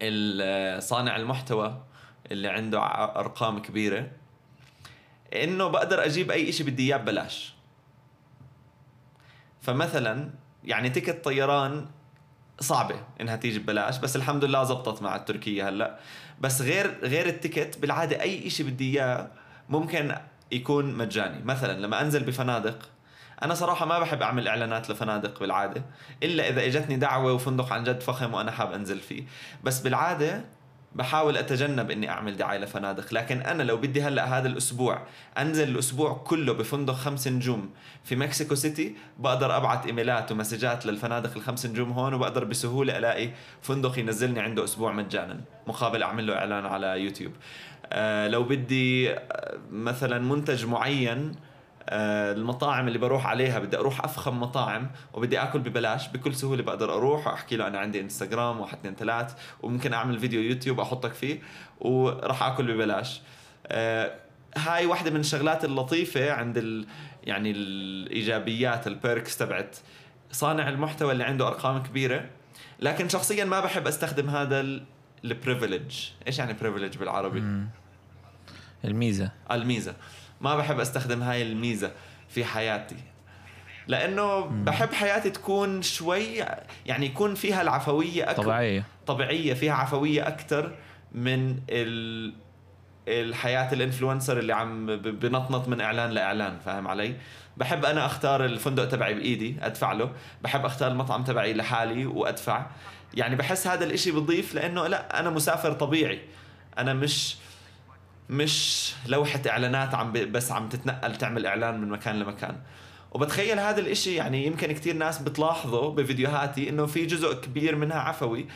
ال صانع المحتوى اللي عنده أرقام كبيرة إنه بقدر أجيب أي شيء بدي إياه ببلاش. فمثلا يعني ticket طيران صعبة إنها تيجي ببلاش بس الحمد لله زبطت مع التركية هلأ. بس غير غير التيكت بالعادة أي شيء بدي إياه ممكن يكون مجاني. مثلا لما أنزل بفنادق أنا صراحة ما بحب أعمل إعلانات لفنادق بالعادة إلا إذا إجتني دعوة وفندق عن جد فخم وأنا حاب أنزل فيه. بس بالعادة بحاول أتجنب إني أعمل دعاية لفنادق. لكن أنا لو بدي هلأ هذا الأسبوع أنزل الأسبوع كله بفندق خمس نجوم في مكسيكو سيتي بقدر ابعت إيميلات ومسجات للفنادق الخمس نجوم هون وبقدر بسهولة ألاقي فندق ينزلني عنده أسبوع مجانا مقابل أعمل له إعلان على يوتيوب. لو بدي آه، مثلا منتج معين آه، المطاعم اللي بروح عليها بدي أروح أفخم مطاعم وبدي آكل ببلاش بكل سهولة بقدر أروح وأحكي له أنا عندي إنستغرام واحد اثنين ثلاث وممكن أعمل فيديو يوتيوب أحطك فيه وراح آكل ببلاش. آه، هاي واحدة من الشغلات اللطيفة عند ال يعني الإيجابيات ال perks تبعت صانع المحتوى اللي عنده أرقام كبيرة. لكن شخصيا ما بحب أستخدم هذا ال privilege إيش يعني privilege بالعربي؟ الميزة. الميزة. ما بحب أستخدم هاي الميزة في حياتي. لأنه بحب حياتي تكون شوي يعني يكون فيها العفوية أكثر طبيعية. طبيعية فيها عفوية أكثر من ال الحياة الإنفلونسر اللي عم بنطنط من إعلان لإعلان فاهم علي؟ بحب أنا أختار الفندق تبعي بإيدي أدفع له. بحب أختار المطعم تبعي لحالي وأدفع. يعني بحس هذا الإشي بضيف لأنه لا أنا مسافر طبيعي. أنا مش مش لوحة إعلانات عم بس عم تتنقل تعمل إعلان من مكان لمكان. وبتخيل هذا الإشي يعني يمكن كتير ناس بتلاحظه بفيديوهاتي إنه في جزء كبير منها عفوي.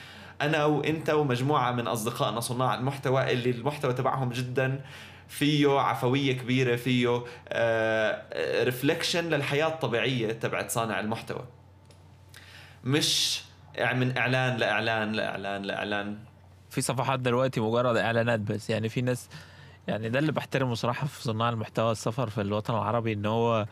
أنا وإنت ومجموعة من أصدقائنا صناع المحتوى اللي المحتوى تبعهم جدا فيه عفوية كبيرة فيه ريفليكشن للحياة الطبيعية تبعت صانع المحتوى. مش من إعلان لإعلان لإعلان لإعلان. في صفحات دلوقتي مجرد إعلانات بس. يعني في ناس يعني ده اللي بحترمه صراحة في صناع المحتوى السفر في الوطن العربي إن هو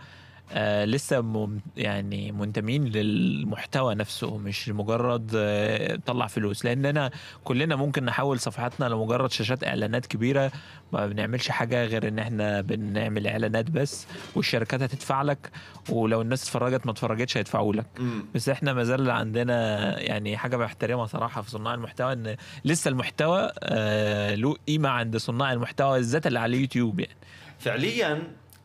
آه لسه مم يعني منتمين للمحتوى نفسه مش مجرد آه طلع فلوس. لاننا كلنا ممكن نحول صفحاتنا لمجرد شاشات إعلانات كبيرة ما بنعملش حاجة غير إن إحنا بنعمل إعلانات بس والشركات هتدفع لك ولو الناس اتفرجت ما اتفرجتش هيدفعوا لك. بس إحنا ما زال عندنا يعني حاجة بحترمها صراحة في صناع المحتوى إن لسه المحتوى آه له قيمة عند صناع المحتوى بالذات اللي على اليوتيوب يعني. فعليا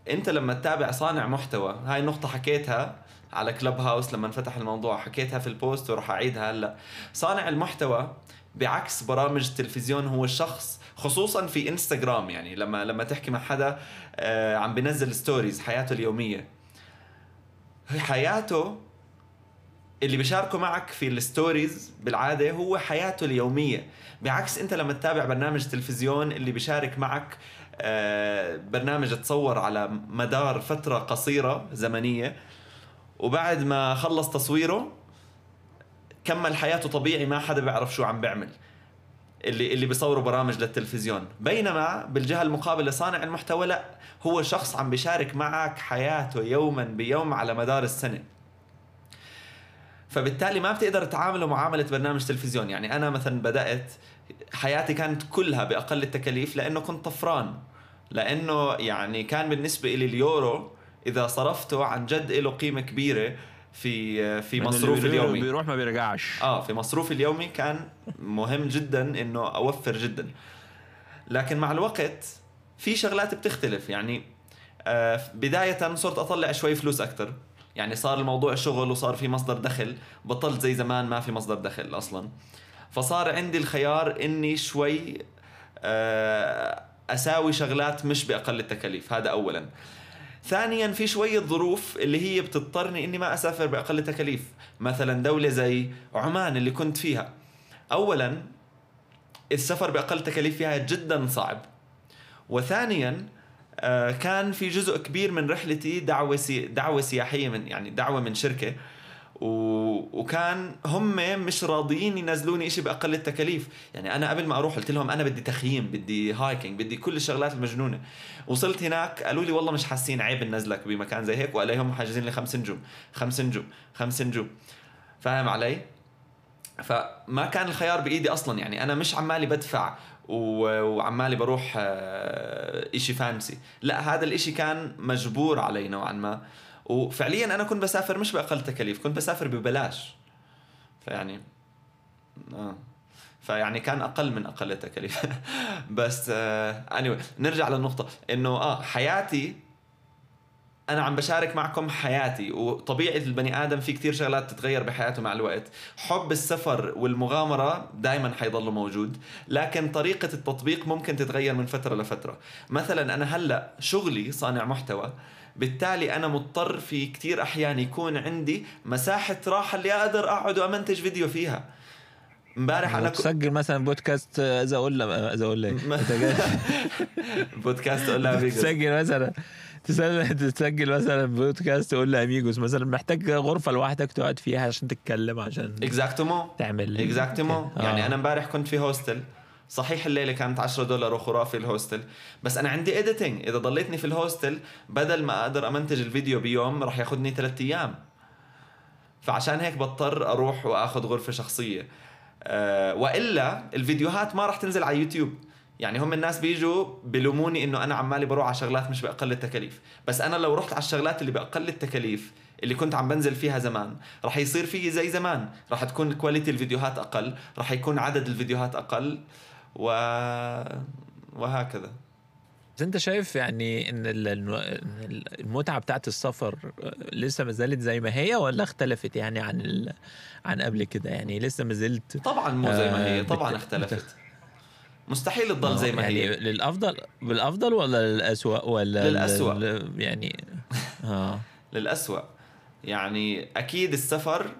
انت لما تتابع صانع محتوى هاي النقطة حكيتها على كلب هاوس لما انفتح الموضوع حكيتها في البوست وراح أعيدها هلأ. صانع المحتوى بعكس برامج التلفزيون هو الشخص خصوصا في انستغرام يعني لما لما تحكي مع حدا آه، عم بينزل stories حياته اليومية. هي حياته اللي بيشاركوا معك في ال stories بالعادة هو حياته اليومية. بعكس انت لما تتابع برنامج تلفزيون اللي بيشارك معك برنامج تصور على مدار فترة قصيرة زمنية. وبعد ما خلص تصويره كمل حياته طبيعي ما حدا بيعرف شو عم بيعمل. اللي اللي بيصوروا برامج للتلفزيون. بينما بالجهة المقابلة صانع المحتوى لا. هو شخص عم بيشارك معك حياته يوما بيوم على مدار السنة. فبالتالي ما بتقدر تعامله معاملة برنامج تلفزيون. يعني أنا مثلا بدأت حياتي كانت كلها بأقل التكاليف لأنه كنت طفران. لأنه يعني كان بالنسبة لي اليورو إذا صرفته عن جد له قيمة كبيرة في في مصروف اليومي. بيروح ما بيرجعش. آه في مصروفي اليومي كان مهم جدا إنه أوفر جدا. لكن مع الوقت في شغلات بتختلف. يعني آه بداية صرت أطلع شوي فلوس أكثر يعني صار الموضوع شغل وصار في مصدر دخل. بطلت زي زمان ما في مصدر دخل أصلا. فصار عندي الخيار إني شوي آه أساوي شغلات مش بأقل التكاليف. هذا اولا. ثانيا في شوية ظروف اللي هي بتضطرني إني ما أسافر بأقل تكاليف مثلا دولة زي عمان اللي كنت فيها. اولا السفر بأقل تكاليف فيها جدا صعب. وثانيا آه، كان في جزء كبير من رحلتي دعوة سي دعوة سياحية من يعني دعوة من شركة. و... وكان هم مش راضيين ينزلوني إشي بأقل التكاليف. يعني أنا قبل ما أروح قلت لهم أنا بدي تخييم بدي hiking بدي كل الشغلات المجنونة. وصلت هناك قالوا لي والله مش حاسين عيب ننزلك بمكان زي هيك وعليهم حاجزين لي خمس نجوم خمس نجوم خمس نجوم. فاهم علي؟ فما كان الخيار بإيدي أصلا. يعني أنا مش عمالي بدفع وعمالي بروح آه، إشي fancy. لا هذا الإشي كان مجبور علي نوعا ما. وفعليا أنا كنت بسافر مش بأقل تكاليف كنت بسافر ببلاش. فيعني آه. فيعني كان أقل من أقل التكاليف بس آه anyway نرجع للنقطة. إنه آه حياتي أنا عم بشارك معكم حياتي. وطبيعه البني آدم في كتير شغلات تتغير بحياته مع الوقت. حب السفر والمغامرة دائما حيضل موجود. لكن طريقة التطبيق ممكن تتغير من فترة لفترة. مثلا أنا هلأ شغلي صانع محتوى. بالتالي أنا مضطر في كتير أحيان يكون عندي مساحة راحة اللي أقدر أقعد وأمنتج فيديو فيها. امبارح أنا. تسجل مثلا بودكاست آه، إذا أقول إذا أقول لك بودكاست فيجاس. تسجل مثلا. تسجل تسجل مثلا بودكاست تقول لاميجوس مثلا محتاج غرفة لوحدك تقعد فيها عشان تتكلم عشان اكزاكتومون تعمل. اكزاكتومون آه. يعني أنا امبارح كنت في هوستل صحيح الليلة كانت 10 دولار وخرافي الهوستل. بس أنا عندي اديتنج إذا ضليتني في الهوستل بدل ما أقدر أمنتج الفيديو بيوم راح ياخذني ثلاثة أيام. فعشان هيك بضطر أروح وأخذ غرفة شخصية. أه وإلا الفيديوهات ما راح تنزل على يوتيوب. يعني هم الناس بيجوا بلوموني إنه أنا عمالي بروح على شغلات مش بأقل التكاليف. بس أنا لو رحت على الشغلات اللي بأقل التكاليف اللي كنت عم بنزل فيها زمان راح يصير في زي زمان. راح تكون quality الفيديوهات أقل راح يكون عدد الفيديوهات أقل. و... وهكذا. انت شايف يعني ان المتعة بتاعت السفر لسه ما زالت زي ما هي ولا اختلفت يعني عن ال... عن قبل كده؟ يعني لسه ما زلت طبعا مو زي ما هي آه، طبعا بت- اختلفت. مستحيل تضل زي ما يعني هي. للافضل بالأفضل ولا للاسوء ولا للأسوأ. لل- يعني آه. للأسوأ. يعني أكيد السفر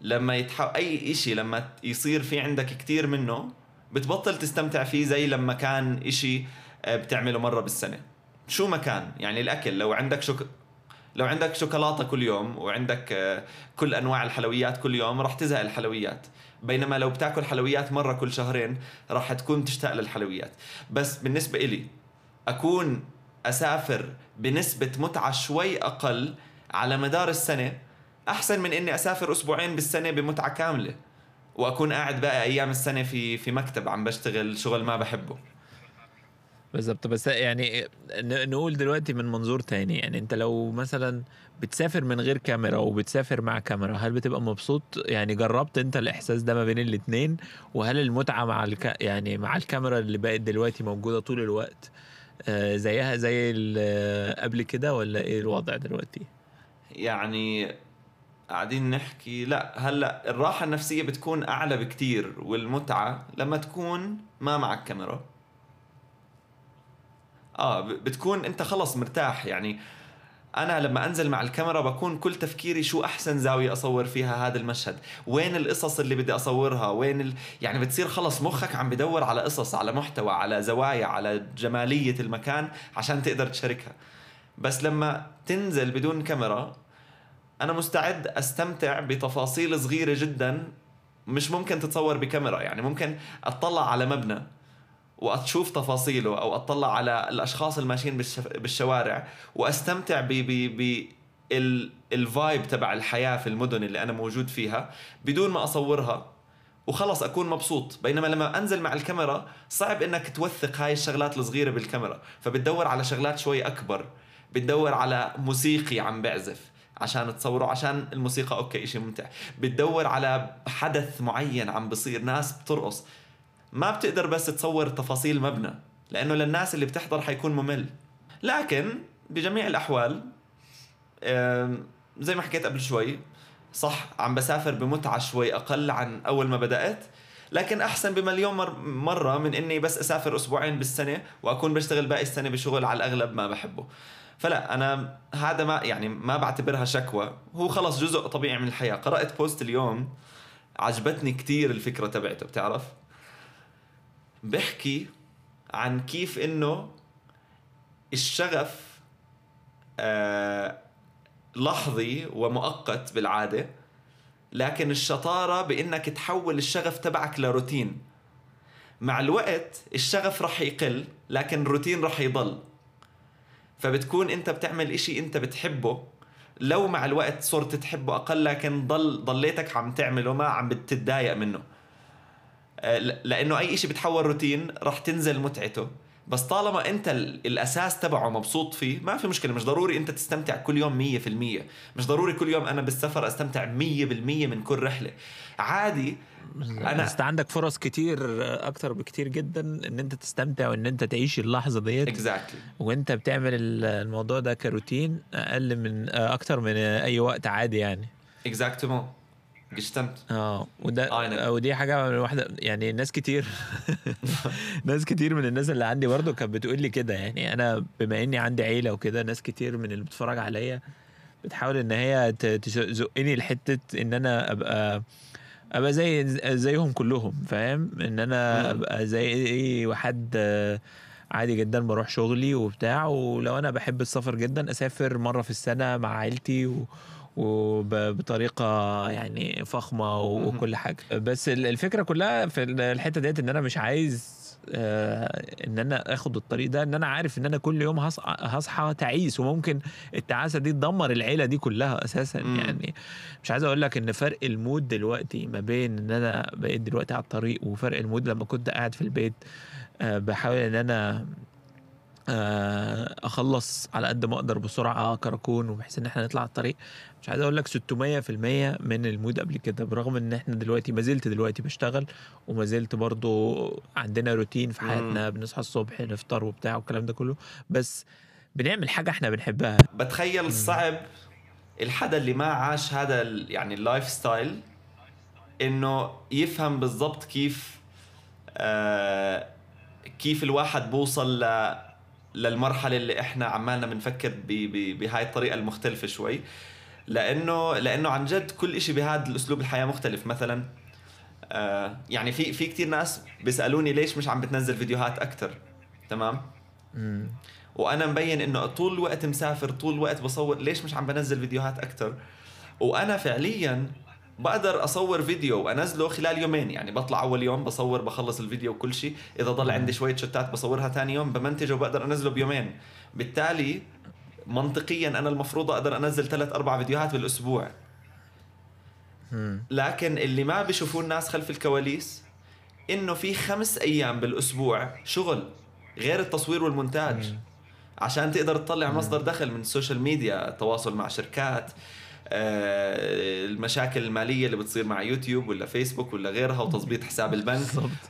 لما يتحو... أي إشي لما يصير في عندك كتير منه بتبطل تستمتع فيه زي لما كان إشي آه، بتعمله مرة بالسنة. شو ما كان يعني الأكل لو عندك شوك... لو عندك شوكولاتة كل يوم وعندك آه، كل أنواع الحلويات كل يوم راح تزهق الحلويات. بينما لو بتاكل حلويات مرة كل شهرين راح تكون تشتاق للحلويات. بس بالنسبة إلي أكون أسافر بنسبة متعة شوي أقل على مدار السنة أحسن من إني أسافر أسبوعين بالسنة بمتعة كاملة. وأكون قاعد باقي أيام السنة في في مكتب عم بشتغل شغل ما بحبه. بالظبط. بس يعني نقول دلوقتي من منظور تاني يعني أنت لو مثلا بتسافر من غير كاميرا وبتسافر مع كاميرا هل بتبقى مبسوط؟ يعني جربت أنت الإحساس ده ما بين الاتنين؟ وهل المتعة مع الك... يعني مع الكاميرا اللي بقت دلوقتي موجودة طول الوقت آه، زيها زي قبل كده ولا إيه الوضع دلوقتي؟ يعني قاعدين نحكي لا هلأ الراحة النفسية بتكون أعلى بكتير والمتعة لما تكون ما معك كاميرا. آه بتكون أنت خلص مرتاح يعني أنا لما أنزل مع الكاميرا بكون كل تفكيري شو أحسن زاوية أصور فيها هذا المشهد؟ وين القصص اللي بدي أصورها؟ وين ال... يعني بتصير خلص مخك عم بدور على قصص على محتوى على زوايا على جمالية المكان عشان تقدر تشاركها. بس لما تنزل بدون كاميرا أنا مستعد أستمتع بتفاصيل صغيرة جدا مش ممكن تتصور بكاميرا يعني ممكن أطلع على مبنى وأشوف تفاصيله أو أطلع على الأشخاص الماشيين بالش- بالشوارع وأستمتع ب ب ب ال- ال vibe تبع الحياة في المدن اللي أنا موجود فيها بدون ما أصورها. وخلص أكون مبسوط. بينما لما أنزل مع الكاميرا صعب إنك توثق هاي الشغلات الصغيرة بالكاميرا. فبتدور على شغلات شوي أكبر. بتدور على موسيقي عم بعزف. عشان تصوره عشان الموسيقى okay إشي ممتع. بتدور على حدث معين عم بصير ناس بترقص. ما بتقدر بس تصور تفاصيل مبنى لأنه للناس اللي بتحضر حيكون ممل. لكن بجميع الأحوال زي ما حكيت قبل شوي صح عم بسافر بمتعة شوي أقل عن أول ما بدأت لكن أحسن بمليون مر مرة من إني بس أسافر أسبوعين بالسنة وأكون بشتغل باقي السنة بشغل على الأغلب ما بحبه. فلا أنا هذا ما يعني ما بعتبرها شكوى. هو خلص جزء طبيعي من الحياة. قرأت بوست اليوم عجبتني كتير الفكرة تبعته بتعرف؟ بحكي عن كيف إنه الشغف آه لحظي ومؤقت بالعادة لكن الشطارة بإنك تحول الشغف تبعك لروتين. مع الوقت الشغف رح يقل لكن الروتين رح يضل. فبتكون انت بتعمل إشي انت بتحبه. لو مع الوقت صرت تحبه أقل لكن ضل ضليتك عم تعمله ما عم بتتضايق منه. آه، لأنه أي إشي بتحول روتين رح تنزل متعته. بس طالما انت الاساس تبعه مبسوط فيه ما في مشكلة. مش ضروري انت تستمتع كل يوم 100% مش ضروري كل يوم أنا بالسفر استمتع 100% من كل رحلة. عادي. أنا انت عندك فرص كتير أكتر بكتير جدا إن أنت تستمتع وإن أنت تعيش اللحظة ديت. اكزاكتلي وأنت بتعمل الموضوع ده كروتين أقل من أكتر من أي وقت عادي يعني. اكزاكتومون gestimmt آه وده ودي حاجة من واحدة يعني ناس كتير ناس كتير من الناس اللي عندي برضو كانت بتقول لي كده يعني أنا بما إني عندي عيلة وكده ناس كتير من اللي بتتفرج عليا بتحاول إن هي تزقني لحتة إن أنا أبقى أبقى زي زيهم كلهم فاهم؟ إن أنا أبقى زي إيه واحد عادي جدا بروح شغلي وبتاع ولو أنا بحب السفر جدا أسافر مرة في السنة مع عيلتي و وبطريقة يعني فخمة وكل حاجة. بس الفكرة كلها في الحتة ديت إن أنا مش عايز آه إن أنا آخد الطريق ده إن أنا عارف إن أنا كل يوم هصحى, هصحى تعيس. وممكن التعاسة دي تدمر العيلة دي كلها أساسا. مم. يعني مش عايز أقول لك إن فرق ال mood دلوقتي ما بين إن أنا بقيت دلوقتي على الطريق وفرق ال mood لما كنت قاعد في البيت آه بحاول إن أنا آه، أخلص على قد ما أقدر بسرعة كراكون وبحيث إن إحنا نطلع على الطريق. مش عايز أقول لك 600% من ال mood قبل كده برغم إن إحنا دلوقتي ما زلت دلوقتي بشتغل وما زلت برضو عندنا روتين في حياتنا بنصحى الصبح نفطر وبتاع والكلام ده كله بس بنعمل حاجة إحنا بنحبها. بتخيل صعب الحدا اللي ما عاش هذا يعني ال life style إنه يفهم بالضبط كيف آه كيف الواحد بوصل ل للمرحلة اللي إحنا عمالنا بنفكر بهاي الطريقة المختلفة شوي. لأنه لأنه عن جد كل شيء بهذا الأسلوب الحياة مختلف مثلا. آه يعني في في كثير ناس بيسألوني ليش مش عم بتنزل فيديوهات أكثر تمام؟ مم. وأنا مبين إنه طول الوقت مسافر طول الوقت بصور ليش مش عم بنزل فيديوهات أكثر وأنا فعليا بقدر أصور فيديو وأنزله خلال يومين يعني بطلع أول يوم بصور بخلص الفيديو وكل شيء إذا ضل عندي شوية شتات بصورها ثاني يوم بمنتجه وبقدر أنزله بيومين. بالتالي منطقيا أنا المفروض أقدر أنزل ثلاث أربع فيديوهات بالأسبوع. لكن اللي ما بيشوفوه الناس خلف الكواليس إنه في خمس أيام بالأسبوع شغل غير التصوير والمونتاج. عشان تقدر تطلع مصدر دخل من ال social media التواصل مع شركات. المشاكل المالية اللي بتصير مع يوتيوب ولا فيسبوك ولا غيرها وتظبيط حساب البنك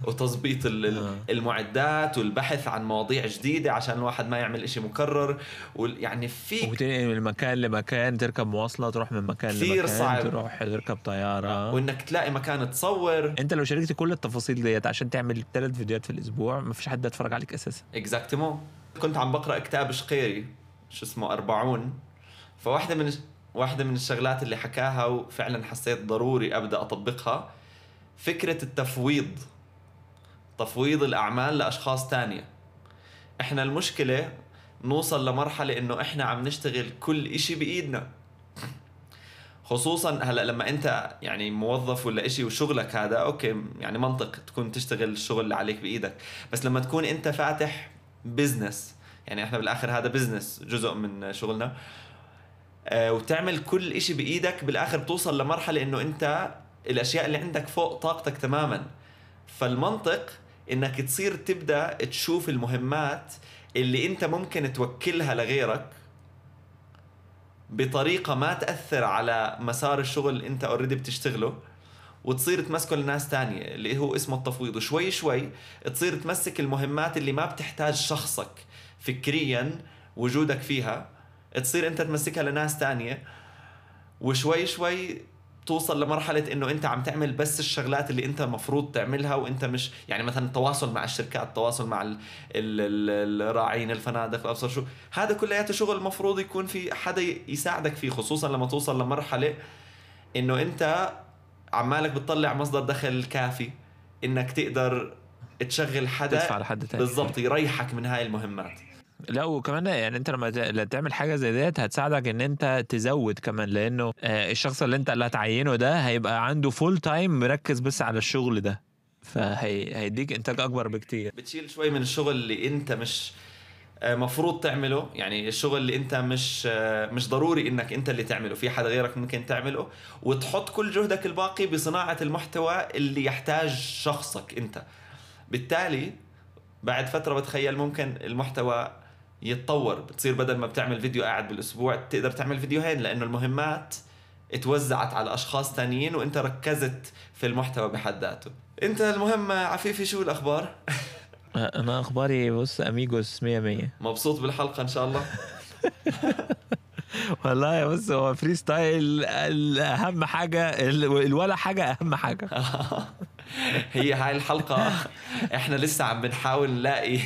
وتظبيط آه. المعدات والبحث عن مواضيع جديدة عشان الواحد ما يعمل إشي مكرر. يعني في وتنقل من مكان لمكان تركب مواصله تروح من مكان كثير لمكان صعب. تروح تركب طيارة. وإنك تلاقي مكان تصور. أنت لو شاركت كل التفاصيل ديت عشان تعمل ثلاث فيديوهات في الأسبوع ما فيش حد يتفرج عليك أساسا. exactement كنت عم بقرأ كتاب شقيري شو اسمه أربعون. فواحدة من واحدة من الشغلات اللي حكاها وفعلا حسيت ضروري أبدأ أطبقها فكرة التفويض تفويض الأعمال لأشخاص تانية. إحنا المشكلة نوصل لمرحلة إنه إحنا عم نشتغل كل إشي بإيدنا. خصوصا هلأ لما أنت يعني موظف ولا إشي وشغلك هذا أوكي يعني منطق تكون تشتغل الشغل اللي عليك بإيدك. بس لما تكون أنت فاتح business يعني إحنا بالآخر هذا business جزء من شغلنا. آه، وتعمل كل إشي بإيدك بالآخر بتوصل لمرحلة إنه أنت الأشياء اللي عندك فوق طاقتك تماما. فالمنطق إنك تصير تبدأ تشوف المهمات اللي أنت ممكن توكلها لغيرك بطريقة ما تأثر على مسار الشغل اللي أنت already بتشتغله وتصير تمسكه لناس تانية اللي هو اسمه التفويض. وشوي شوي تصير تمسك المهمات اللي ما بتحتاج شخصك فكريا وجودك فيها. تصير انت تمسكها لناس تانية وشوي شوي توصل لمرحلة إنه أنت عم تعمل بس الشغلات اللي أنت مفروض تعملها وأنت مش يعني مثلا التواصل مع الشركات التواصل مع ال ال الراعين الفنادق الابصر شو هذا كلياته شغل المفروض يكون في حدا يساعدك فيه خصوصا لما توصل لمرحلة إنه أنت عمالك بتطلع مصدر دخل كافي إنك تقدر تشغل حدا تدفع لحد تاني. بالضبط يريحك من هاي المهمات. لا وكمان يعني انت لما تعمل حاجة زي ديت هتساعدك ان انت تزود كمان لأنه آه، الشخص اللي انت اللي هتعينه ده هيبقى عنده full time مركز بس على الشغل ده فهيديك إنتاج أكبر بكتير. بتشيل شوي من الشغل اللي انت مش آه، مفروض تعمله يعني الشغل اللي انت مش آه، مش ضروري إنك انت اللي تعمله في حدا غيرك ممكن تعمله وتحط كل جهدك الباقي بصناعة المحتوى اللي يحتاج شخصك انت. بالتالي بعد فترة بتخيل ممكن المحتوى يتطور. بتصير بدل ما بتعمل فيديو قاعد بالأسبوع تقدر تعمل فيديوهين لأنه المهمات اتوزعت على أشخاص تانيين وإنت ركزت في المحتوى بحد ذاته. إنت المهم عفيفي شو الأخبار؟ أنا أخباري بص amigos 100 100 مبسوط بالحلقة إن شاء الله. والله بص هو freestyle أهم حاجة الولا حاجة أهم حاجة. هي هاي الحلقة. إحنا لسه عم بنحاول نلاقي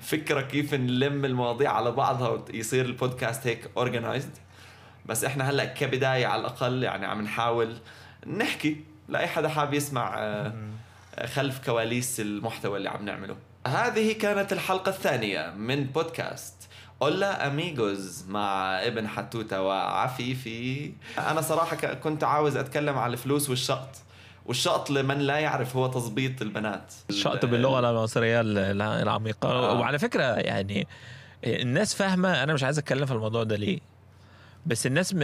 فكرة كيف نلم المواضيع على بعضها ويصير البودكاست هيك organized بس إحنا هلأ كبداية على الأقل يعني عم نحاول نحكي لأي حدا حاب يسمع آه، خلف كواليس المحتوى اللي عم نعمله. هذه كانت الحلقة الثانية من بودكاست أولا اميغوز مع ابن حتوتة وعفيفي. أنا صراحة ك- كنت عاوز أتكلم على الفلوس والشقط. والشقط لمن لا يعرف هو تظبيط البنات. شقط باللغة المصريه ال- العميقة. آه. وعلى فكرة يعني الناس فاهمة أنا مش عايز أتكلم في الموضوع ده ليه. بس الناس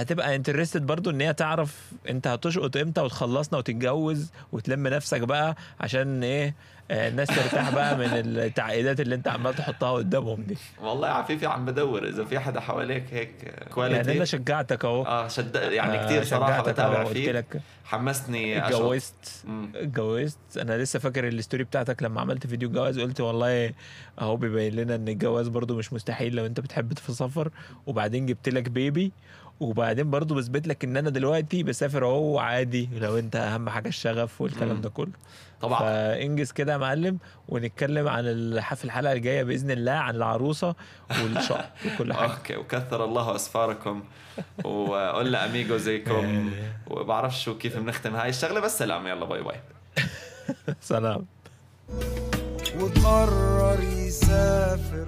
هتبقى interested برضو إن هي تعرف أنت هتشقط إمتى وتخلصنا وتتجوز وتلم نفسك بقى عشان إيه الناس ترتاح بقى من التعقيدات اللي انت عمال تحطها قدامهم دي. والله يا عفيفي عم بدور إذا في حدا حواليك هيك quality يعني أنا شجعتك أهو. آه شد يعني آه، كثير صراحة بتابع فيك. لك حمسني. اتجوزت. اتجوزت. أنا لسه فاكر ال story بتاعتك لما عملت فيديو جواز قلت والله أهو بيبين لنا إن الجواز برضو مش مستحيل لو أنت بتحب تسافر وبعدين جبت لك baby وبعدين برضو بثبت لك إن أنا دلوقتي بسافر أهو عادي لو أنت أهم حاجة الشغف والكلام. ده كله. طبعا. فانجز كده يا معلم ونتكلم عن الح- في الحلقة الجاية بإذن الله عن العروسة والشقة وكل حاجة. okay وكثر الله أسفاركم. وقلنا amigo زيكم. وبعرفش شو كيف بنختم هاي الشغلة بس سلام يلا bye bye. سلام. وقرر يسافر.